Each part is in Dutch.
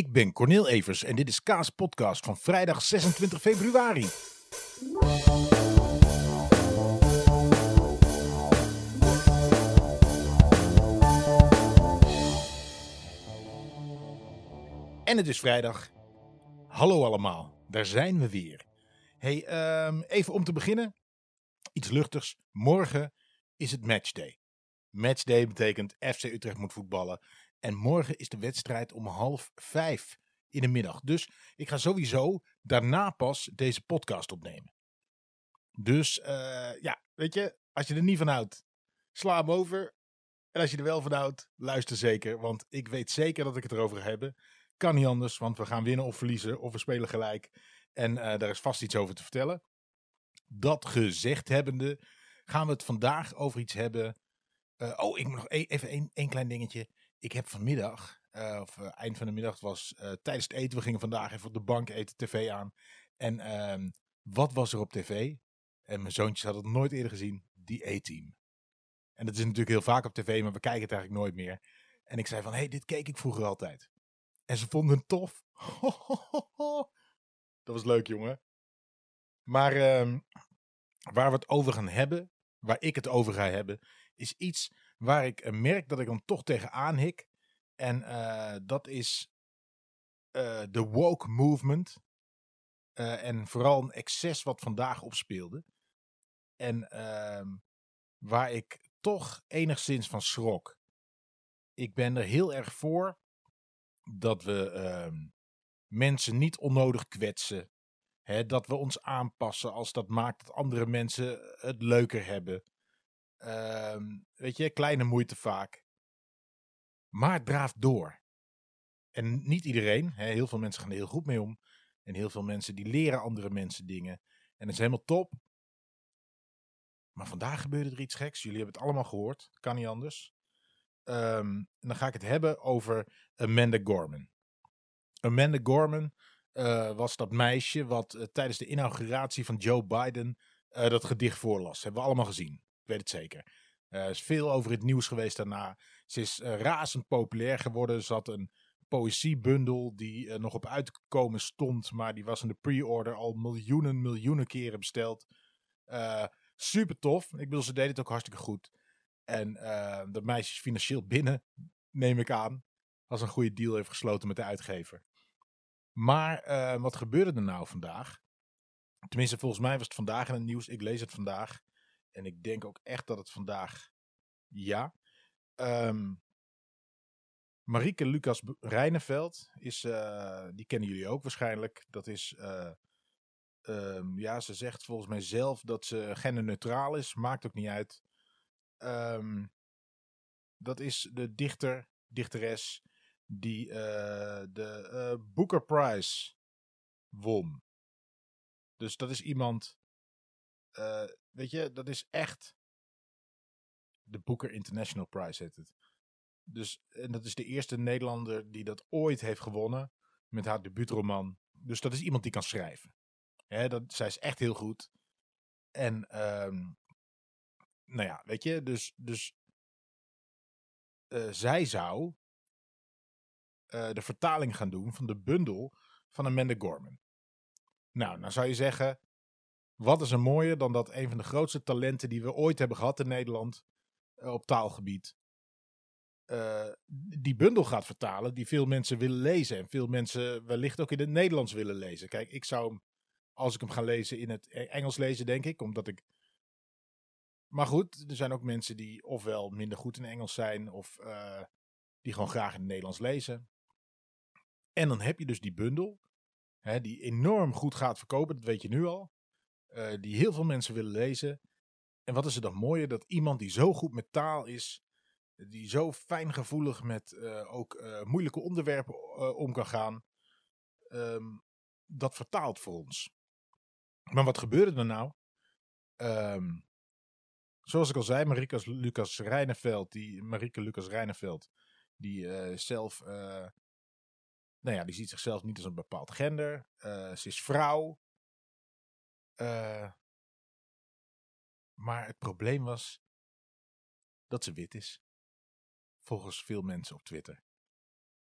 Ik ben Cornel Evers en dit is Kaas Podcast van vrijdag 26 februari. En het is vrijdag. Hallo allemaal, daar zijn we weer. Hey, ehm, even om te beginnen. Iets luchtigs. Morgen is het matchday. Matchday betekent FC Utrecht moet voetballen. En morgen is de wedstrijd om half vijf in de middag. Dus ik ga sowieso daarna pas deze podcast opnemen. Dus uh, ja, weet je, als je er niet van houdt, sla hem over. En als je er wel van houdt, luister zeker. Want ik weet zeker dat ik het erover ga hebben. Kan niet anders, want we gaan winnen of verliezen. Of we spelen gelijk. En uh, daar is vast iets over te vertellen. Dat gezegd hebbende, gaan we het vandaag over iets hebben. Uh, oh, ik moet nog e even één klein dingetje. Ik heb vanmiddag, uh, of eind van de middag, was tijdens het eten. We gingen vandaag even op de bank eten, tv aan. En ehm, wat was er op tv? En mijn zoontjes hadden het nooit eerder gezien. Die E-team. En dat is natuurlijk heel vaak op tv, maar we kijken het eigenlijk nooit meer. En ik zei van, hé, hey, dit keek ik vroeger altijd. En ze vonden het tof. Dat was leuk, jongen. Maar uh, waar we het over gaan hebben, waar ik het over ga hebben, is iets waar ik merk dat ik dan toch tegenaan hik. En uh, dat is uh, de woke movement. En vooral een excess wat vandaag opspeelde. En ehm, waar ik toch enigszins van schrok. Ik ben er heel erg voor dat we ehm, mensen niet onnodig kwetsen. Hè, dat we ons aanpassen als dat maakt dat andere mensen het leuker hebben. Um, weet je, kleine moeite vaak. Maar het draaft door. En niet iedereen, hè, heel veel mensen gaan er heel goed mee om. En heel veel mensen die leren andere mensen dingen. En dat is helemaal top. Maar vandaag gebeurde er iets geks. Jullie hebben het allemaal gehoord. Kan niet anders. Um, en dan ga ik het hebben over Amanda Gorman. Amanda Gorman uh, was dat meisje wat uh, tijdens de inauguratie van Joe Biden uh, dat gedicht voorlas. Hebben we allemaal gezien. Weet het zeker. Er is veel over het nieuws geweest daarna. Ze is razend populair geworden. Ze had een poëziebundel die nog op uitkomen stond. Maar die was in de pre-order al miljoenen, miljoenen keren besteld. super tof. Ik bedoel, ze deed het ook hartstikke goed. En dat meisje is financieel binnen, neem ik aan. Als een goede deal heeft gesloten met de uitgever. Maar wat gebeurde er nou vandaag? Tenminste, volgens mij was het vandaag in het nieuws. Ik lees het vandaag. En ik denk ook echt dat het vandaag. Ja. Um, Lucas Rijneveld is. Uh, die kennen jullie ook waarschijnlijk. Dat is. Um, ja, ze zegt volgens mij zelf dat ze genderneutraal is. Maakt ook niet uit. Um, dat is de dichter, dichteres die uh, de uh, Booker Prize won. Dus dat is iemand, uh, weet je, dat is echt de Booker International Prize heet het. Dus, en dat is de eerste Nederlander die dat ooit heeft gewonnen met haar debuutroman. Dus dat is iemand die kan schrijven. Dat, zij is echt heel goed. En um, nou ja, weet je, dus, dus uh, zij zou uh, de vertaling gaan doen van de bundel van Amanda Gorman. Nou, dan zou je zeggen, wat is er mooier dan dat een van de grootste talenten die we ooit hebben gehad in Nederland uh, op taalgebied, die bundel gaat vertalen die veel mensen willen lezen en veel mensen wellicht ook in het Nederlands willen lezen. Kijk, ik zou hem, als ik hem ga lezen, in het e-, Engels lezen, denk ik, omdat ik maar goed, er zijn ook mensen die ofwel minder goed in Engels zijn of uh, die gewoon graag in het Nederlands lezen. En dan heb je dus die bundel, hè, die enorm goed gaat verkopen, dat weet je nu al. Uh, die heel veel mensen willen lezen. En wat is er dan mooier dat iemand die zo goed met taal is, die zo fijngevoelig met uh, ook moeilijke onderwerpen om kan gaan, um, dat vertaalt voor ons. Maar wat gebeurde er nou? Um, zoals ik al zei, Marika Lucas Rijneveld, die, Marike Lucas Rijneveld, die zelf, nou ja, die ziet zichzelf niet als een bepaald gender. Ze is vrouw. Maar het probleem was dat ze wit is. Volgens veel mensen op Twitter.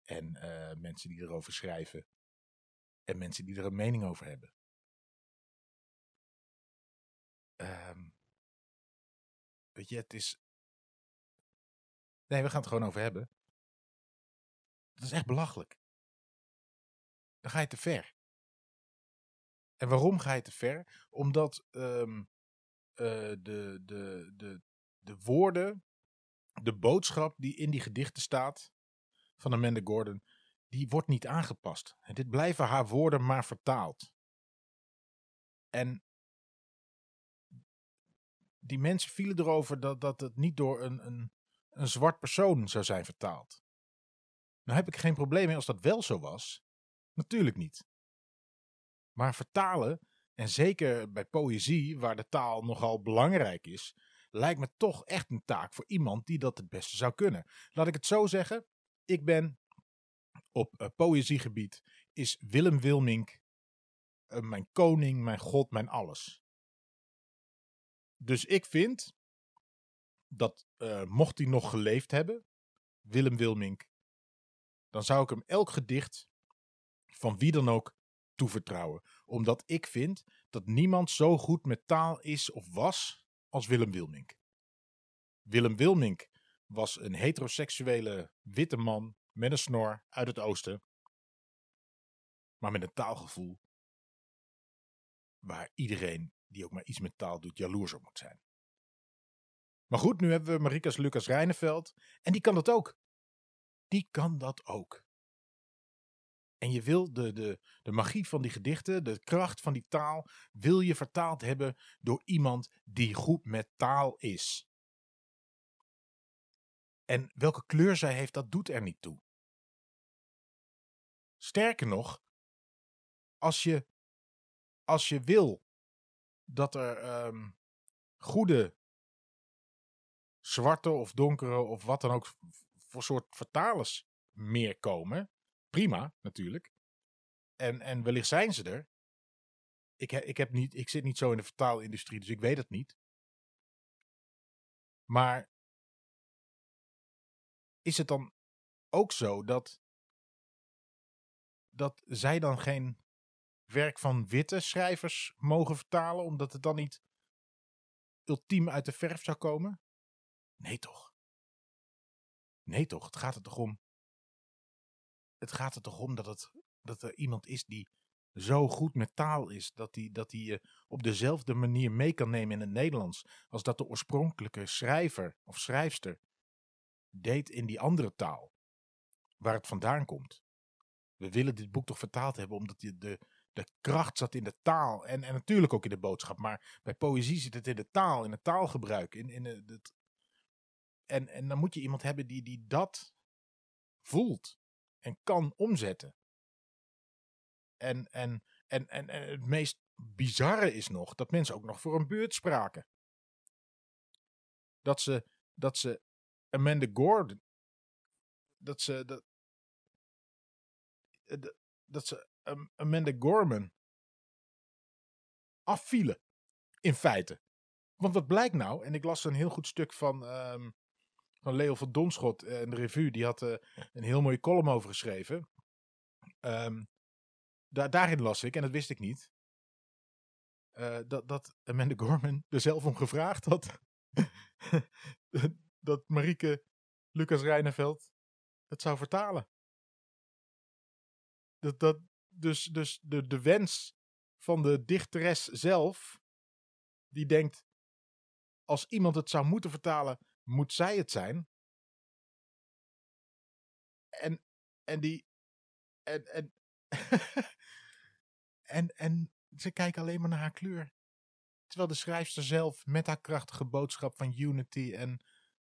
En eh, mensen die erover schrijven. En mensen die er een mening over hebben. Ehm, weet je, het is. Nee, we gaan het gewoon over hebben. Dat is echt belachelijk. Dan ga je te ver. En waarom ga je te ver? Omdat ehm, eh, de, de, de, de woorden, de boodschap die in die gedichten staat van Amanda Gordon, die wordt niet aangepast. En dit blijven haar woorden maar vertaald. En die mensen vielen erover dat, dat het niet door een, een, een zwart persoon zou zijn vertaald. Nou heb ik geen probleem mee als dat wel zo was. Natuurlijk niet. Maar vertalen, en zeker bij poëzie, waar de taal nogal belangrijk is, lijkt me toch echt een taak voor iemand die dat het beste zou kunnen. Laat ik het zo zeggen. Ik ben op uh, poëziegebied is Willem Wilmink uh, mijn koning, mijn god, mijn alles. Dus ik vind dat uh, mocht hij nog geleefd hebben, Willem Wilmink, dan zou ik hem elk gedicht van wie dan ook toevertrouwen. Omdat ik vind dat niemand zo goed met taal is of was als Willem Wilmink. Willem Wilmink was een heteroseksuele witte man met een snor uit het oosten. Maar met een taalgevoel waar iedereen die ook maar iets met taal doet jaloers op moet zijn. Maar goed, nu hebben we Marikas Lucas Rijneveld en die kan dat ook. Die kan dat ook. En je wil de, de, de magie van die gedichten, de kracht van die taal, wil je vertaald hebben door iemand die goed met taal is. En welke kleur zij heeft, dat doet er niet toe. Sterker nog, als je, als je wil dat er um, goede zwarte of donkere of wat dan ook voor soort vertalers meer komen, prima natuurlijk. En, en wellicht zijn ze er. Ik, ik, heb niet, ik zit niet zo in de vertaalindustrie, dus ik weet het niet. Maar is het dan ook zo dat, dat zij dan geen werk van witte schrijvers mogen vertalen, omdat het dan niet ultiem uit de verf zou komen? Nee toch? Nee toch? Het gaat er toch om het gaat er toch om dat, het, dat er iemand is die zo goed met taal is, dat hij dat je op dezelfde manier mee kan nemen in het Nederlands, als dat de oorspronkelijke schrijver of schrijfster deed in die andere taal, waar het vandaan komt. We willen dit boek toch vertaald hebben, omdat de, de, de kracht zat in de taal en, en natuurlijk ook in de boodschap, maar bij poëzie zit het in de taal, in het taalgebruik. In, in het, en, en dan moet je iemand hebben die, die dat voelt en kan omzetten. En, en, en, en, het meest bizarre is nog dat mensen ook nog voor een beurt spraken. Dat ze, dat ze Amanda Gordon, dat ze, dat, eh, dat ze Amanda Gorman afvielen. In feite. Want wat blijkt nou, en ik las een heel goed stuk van um, van Leo van Donschot uh, in de revue. Die had uh, een heel mooie column over geschreven. Um, daar, daarin las ik, en dat wist ik niet, uh, dat, dat Amanda Gorman er zelf om gevraagd had. dat Marieke Lucas Rijneveld het zou vertalen. Dat, dat, dus dus de, de wens van de dichteres zelf, die denkt, als iemand het zou moeten vertalen, moet zij het zijn. En, en die. En, en, en, en ze kijken alleen maar naar haar kleur. Terwijl de schrijfster zelf met haar krachtige boodschap van unity en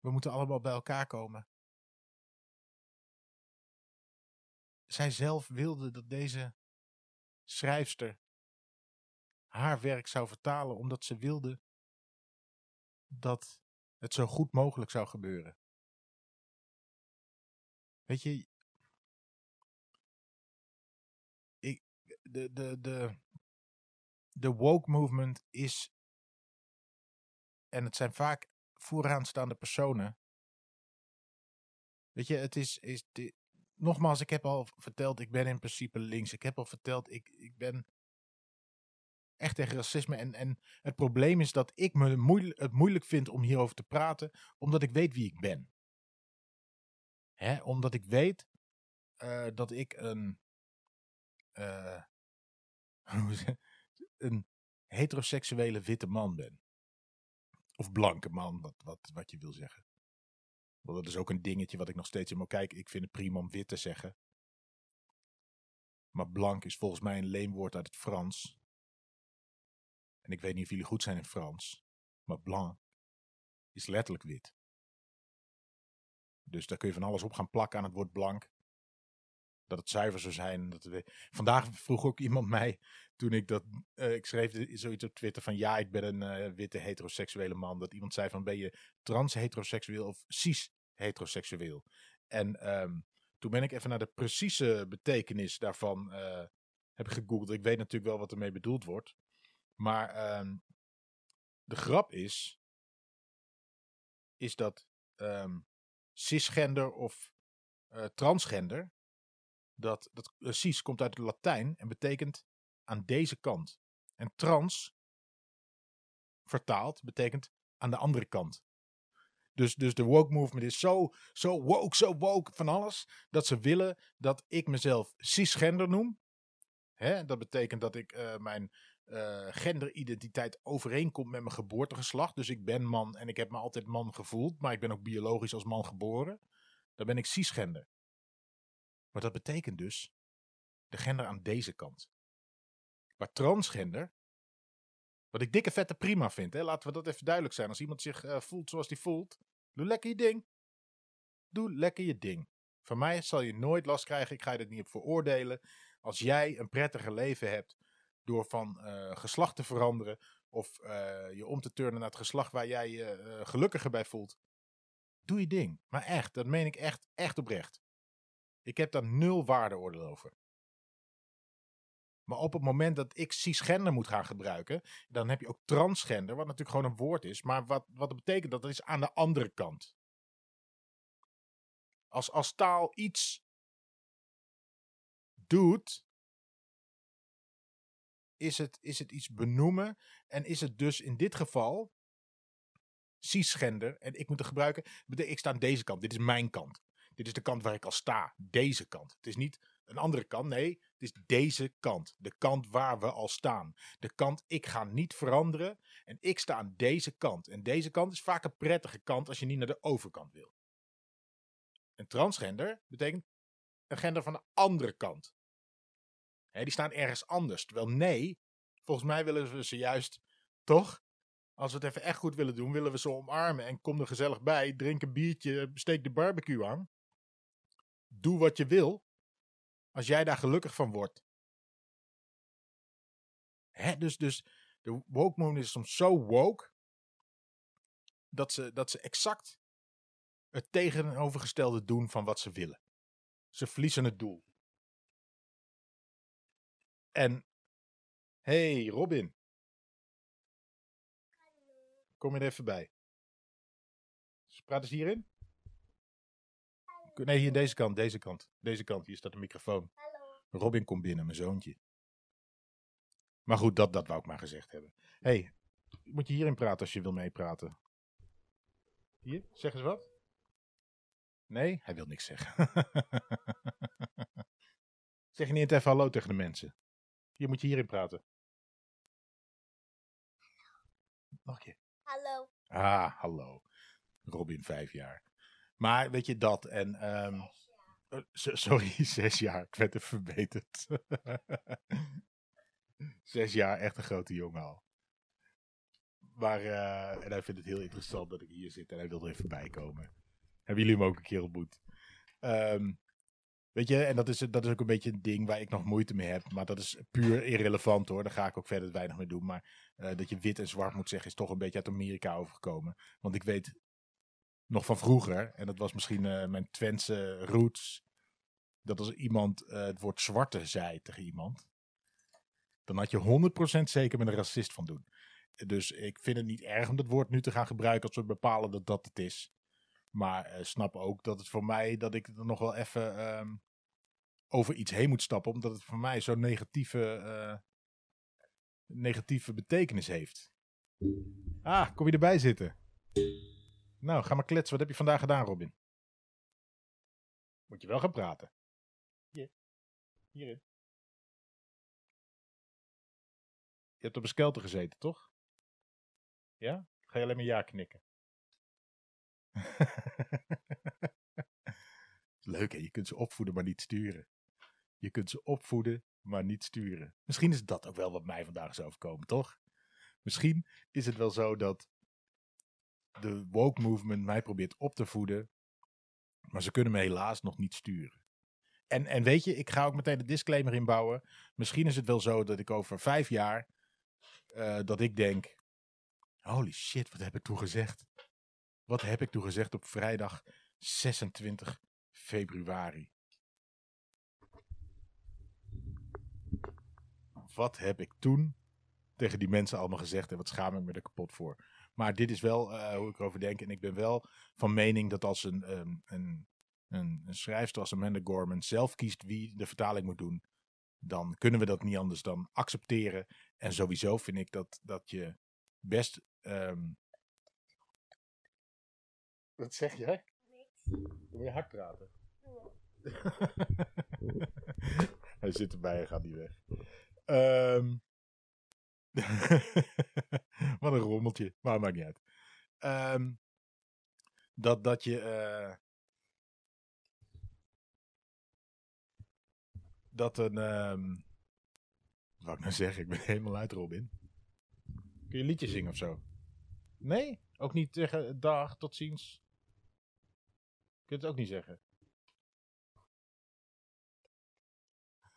we moeten allemaal bij elkaar komen. Zij zelf wilde dat deze schrijfster haar werk zou vertalen, omdat ze wilde dat het zo goed mogelijk zou gebeuren. Weet je, ik, de, de, de, de woke movement is, en het zijn vaak vooraanstaande personen. Weet je, het is, is nogmaals, ik heb al verteld, ik ben in principe links. Ik heb al verteld, ik, ik ben echt tegen racisme. En, en het probleem is dat ik me het moeilijk vind om hierover te praten, omdat ik weet wie ik ben. Hè? Omdat ik weet uh, dat ik een, uh, een heteroseksuele witte man ben. Of blanke man, wat, wat, wat je wil zeggen. Want dat is ook een dingetje wat ik nog steeds in moet kijken. Ik vind het prima om wit te zeggen. Maar blank is volgens mij een leenwoord uit het Frans. En ik weet niet of jullie goed zijn in Frans. Maar blanc is letterlijk wit. Dus daar kun je van alles op gaan plakken aan het woord blank. Dat het zuiver zou zijn. Dat we... Vandaag vroeg ook iemand mij, toen ik dat, uh, ik schreef zoiets op Twitter van ja, ik ben een uh, witte heteroseksuele man. Dat iemand zei van ben je trans heteroseksueel of cis heteroseksueel? En um, toen ben ik even naar de precieze betekenis daarvan uh, heb gegoogeld. Ik weet natuurlijk wel wat ermee bedoeld wordt. Maar um, de grap is, is dat um, cisgender of uh, transgender, dat, dat uh, cis komt uit het Latijn en betekent aan deze kant. En trans, vertaald, betekent aan de andere kant. Dus, dus de woke movement is zo, zo woke, zo woke van alles, dat ze willen dat ik mezelf cisgender noem. Hè? Dat betekent dat ik uh, mijn uh, genderidentiteit overeenkomt met mijn geboortegeslacht. Dus ik ben man en ik heb me altijd man gevoeld, maar ik ben ook biologisch als man geboren. Dan ben ik cisgender. Maar dat betekent dus de gender aan deze kant. Maar transgender, wat ik dikke vette prima vind, hè, laten we dat even duidelijk zijn. Als iemand zich uh, voelt zoals hij voelt, doe lekker je ding. Doe lekker je ding. Van mij zal je nooit last krijgen, ik ga je er niet op veroordelen. Als jij een prettiger leven hebt door van uh, geslacht te veranderen of uh, je om te turnen naar het geslacht waar jij je uh, gelukkiger bij voelt. Doe je ding. Maar echt, dat meen ik echt, echt oprecht. Ik heb daar nul waardeoordeel over. Maar op het moment dat ik cisgender moet gaan gebruiken, dan heb je ook transgender, wat natuurlijk gewoon een woord is. Maar wat, wat dat betekent, dat is aan de andere kant. Als, als taal iets doet, is het, is het iets benoemen. En is het dus in dit geval cisgender. En ik moet het gebruiken. Ik sta aan deze kant. Dit is mijn kant. Dit is de kant waar ik al sta. Deze kant. Het is niet een andere kant. Nee, het is deze kant. De kant waar we al staan. De kant, ik ga niet veranderen. En ik sta aan deze kant. En deze kant is vaak een prettige kant als je niet naar de overkant wil. Een transgender betekent een gender van de andere kant. Die staan ergens anders. Terwijl nee, volgens mij willen we ze juist, toch? Als we het even echt goed willen doen, willen we ze omarmen. En kom er gezellig bij, drink een biertje, steek de barbecue aan. Doe wat je wil. Als jij daar gelukkig van wordt. Hè, dus, dus de woke movement is soms zo woke. Dat ze, dat ze exact het tegenovergestelde doen van wat ze willen. Ze verliezen het doel. En, hey Robin. Kom je er even bij. Praat eens hierin. Nee, hier deze kant, deze kant. Deze kant, hier staat de microfoon. Hallo. Robin komt binnen, mijn zoontje. Maar goed, dat, dat wou ik maar gezegd hebben. hey, moet je hierin praten als je wil meepraten? Hier, zeg eens wat. Nee, hij wil niks zeggen. zeg je niet even hallo tegen de mensen? Hier moet je hierin praten. Nog een keer. Hallo. Ah, hallo. Robin, vijf jaar. Maar weet je dat en... Um, sorry, zes jaar. Ik werd even verbeterd. zes jaar, echt een grote jongen al. Maar, uh, en hij vindt het heel interessant dat ik hier zit en hij wil er even bij komen. Hebben jullie hem ook een keer ontmoet? Um, Weet je, en dat is, dat is ook een beetje een ding waar ik nog moeite mee heb. Maar dat is puur irrelevant hoor. Daar ga ik ook verder weinig mee doen. Maar uh, dat je wit en zwart moet zeggen, is toch een beetje uit Amerika overgekomen. Want ik weet nog van vroeger, en dat was misschien uh, mijn Twentse roots. Dat als iemand uh, het woord zwarte zei tegen iemand. Dan had je 100% zeker met een racist van doen. Dus ik vind het niet erg om dat woord nu te gaan gebruiken als we bepalen dat dat het is. Maar eh, snap ook dat het voor mij, dat ik er nog wel even ehm, over iets heen moet stappen. Omdat het voor mij zo'n negatieve, eh, negatieve betekenis heeft. Ah, kom je erbij zitten? Nou, ga maar kletsen. Wat heb je vandaag gedaan, Robin? Moet je wel gaan praten. Hier. Hierin. Je hebt op een skelter gezeten, toch? Ja? Ga je alleen maar ja knikken? Leuk hè, je kunt ze opvoeden, maar niet sturen. Je kunt ze opvoeden, maar niet sturen. Misschien is dat ook wel wat mij vandaag is overkomen, toch? Misschien is het wel zo dat de woke movement mij probeert op te voeden, maar ze kunnen me helaas nog niet sturen. En, en weet je, ik ga ook meteen de disclaimer inbouwen. Misschien is het wel zo dat ik over vijf jaar, eh, dat ik denk, holy shit, wat heb ik toen gezegd? Wat heb ik toen gezegd op vrijdag 26 februari? Wat heb ik toen tegen die mensen allemaal gezegd en wat schaam ik me er kapot voor? Maar dit is wel eh, hoe ik erover denk. En ik ben wel van mening dat als een, um, een, een, schrijfster als Amanda Gorman zelf kiest wie de vertaling moet doen, dan kunnen we dat niet anders dan accepteren. En sowieso vind ik dat, dat je best. Um... Wat zeg jij? Niks. Wil je hard praten? Hij zit erbij en gaat niet weg. Um... Wat een rommeltje. Maar maakt niet uit. Um... dat, dat je. Uh... dat een. Um... Wat wou ik nou zeggen? Ik ben helemaal uit, Robin. Kun je een liedje zingen of zo? Nee? Ook niet zeggen dag, tot ziens? Kun je het ook niet zeggen?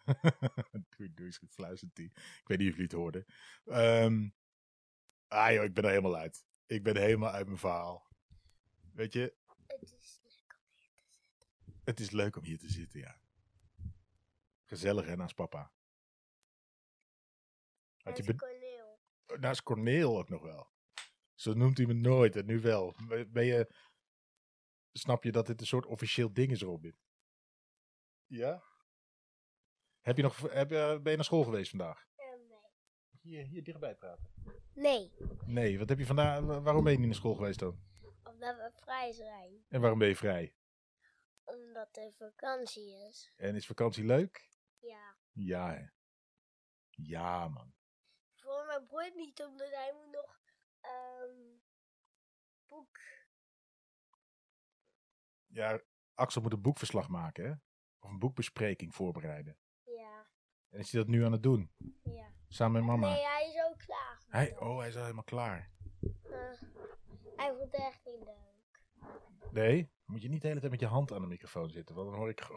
doei, doei, fluistert die. Ik weet niet of jullie het hoorden. Um, ah joh, ik ben er helemaal uit. Ik ben helemaal uit mijn verhaal. Weet je? Het is leuk om hier te zitten. Het is leuk om hier te zitten, ja. Gezellig hè, naast papa. Had je Naast Corneel. naast Corneel ook nog wel. Zo noemt hij me nooit en nu wel. Ben je... Snap je dat dit een soort officieel ding is, Robin? Ja? Heb je nog, heb je, ben je naar school geweest vandaag? Eh, nee. Hier, hier dichtbij praten. Nee, Nee, wat heb je vandaag, wa- waarom ben je niet naar school geweest dan? omdat we vrij zijn. En waarom ben je vrij? Omdat er vakantie is. En is vakantie leuk? Ja. Ja, hè. Ja, man. Voor mijn broer niet, omdat hij moet nog ehm boek. Ja, Axel moet een boekverslag maken, hè? Of een boekbespreking voorbereiden. Ja, En is hij dat nu aan het doen? ja. Samen met mama? Nee, hij is ook klaar. Hij, oh, hij is al helemaal klaar. Eh, hij vond het echt niet leuk. Nee, dan moet je niet de hele tijd met je hand aan de microfoon zitten, want dan hoor ik...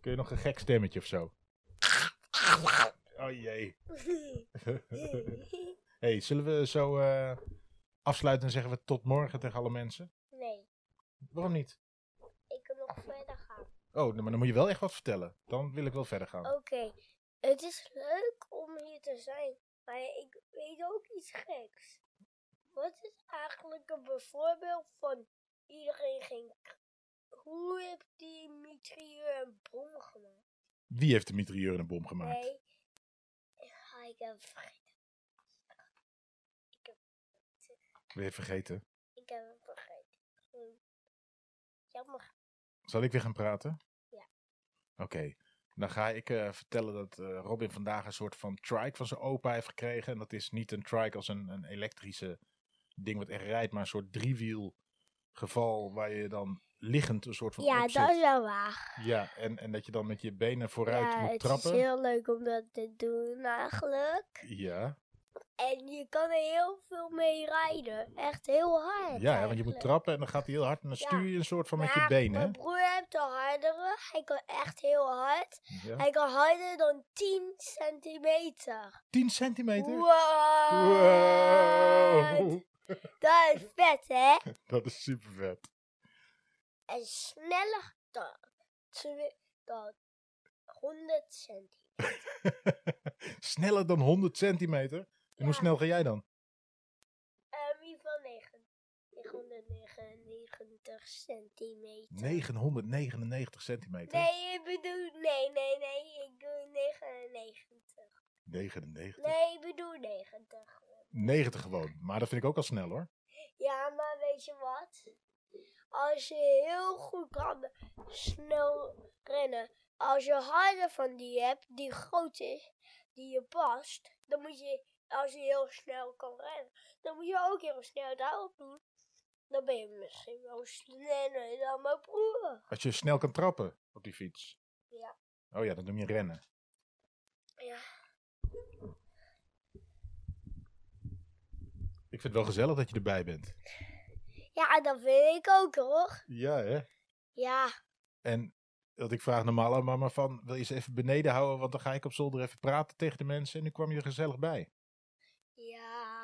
Kun je nog een gek stemmetje of zo? Oh jee. hey, zullen we zo eh, afsluiten en zeggen we tot morgen tegen alle mensen? nee, Waarom niet? ik kan nog verder gaan. Oh, maar dan moet je wel echt wat vertellen. Dan wil ik wel verder gaan. Oké, het is leuk om hier te zijn, maar ik weet ook iets geks. Wat is eigenlijk een bijvoorbeeld van iedereen ging... Hoe heeft die mitrailleur een bom gemaakt? Wie heeft de mitrailleur een bom gemaakt? Nee, ik heb vergeten. Je vergeten? Ik heb het vergeten. Hm. Jammer. Zal ik weer gaan praten? Ja. Oké. Dan ga ik eh, vertellen dat eh, Robin vandaag een soort van trike van zijn opa heeft gekregen. En dat is niet een trike als een, een elektrische ding wat echt rijdt, maar een soort driewiel geval waar je dan liggend een soort van Ja, dat is wel waar. Ja, en, en dat je dan met je benen vooruit ja, moet het trappen. is heel leuk om dat te doen eigenlijk. Ja, En je kan er heel veel mee rijden. Echt heel hard. ja, want je moet trappen en dan gaat hij heel hard en dan stuur je een soort van met je benen. Mijn broer heeft de hardere. Hij kan echt heel hard. Hij kan harder dan 10 centimeter. 10 centimeter? Wow. Wow. Dat is vet, hè? Dat is super vet. En sneller dan, dan 100 centimeter. Sneller dan 100 centimeter? En hoe snel ga jij dan? Eh, in van geval 9. 999 centimeter. 999 centimeter? Nee, ik bedoel, nee, nee, nee, ik bedoel 99. 99? Nee, ik bedoel 90. 90 gewoon, maar dat vind ik ook al snel hoor. Ja, maar weet je wat? Als je heel goed kan snel rennen, als je harde van die hebt, die groot is, die je past, dan moet je als je heel snel kan rennen, dan moet je ook heel snel daarop doen. Dan ben je misschien wel sneller dan mijn broer. Als je snel kan trappen op die fiets. Ja. Oh ja, dan noem je rennen. Ja. Ik vind het wel gezellig dat je erbij bent. Ja, dat vind ik ook hoor. Ja hè. Ja, En dat ik vraag normaal aan mama van, wil je ze even beneden houden, want dan ga ik op zolder even praten tegen de mensen. En nu kwam je er gezellig bij. Ja.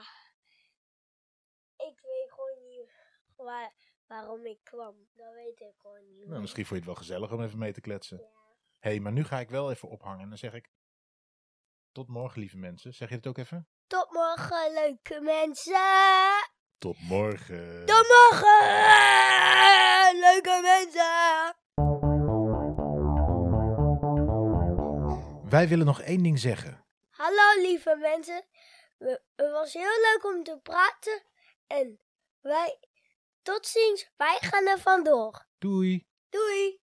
Ik weet gewoon niet waar, waarom ik kwam. Dat weet ik gewoon niet. Nou, misschien vond je het wel gezellig om even mee te kletsen. Ja. Hé, hey, maar nu ga ik wel even ophangen en dan zeg ik, tot morgen lieve mensen. Zeg je het ook even? Tot morgen, leuke mensen. Tot morgen. Tot morgen, leuke mensen. Wij willen nog één ding zeggen. Hallo lieve mensen. We- Het was heel leuk om te praten. En wij, tot ziens, wij gaan er vandoor. Doei. Doei.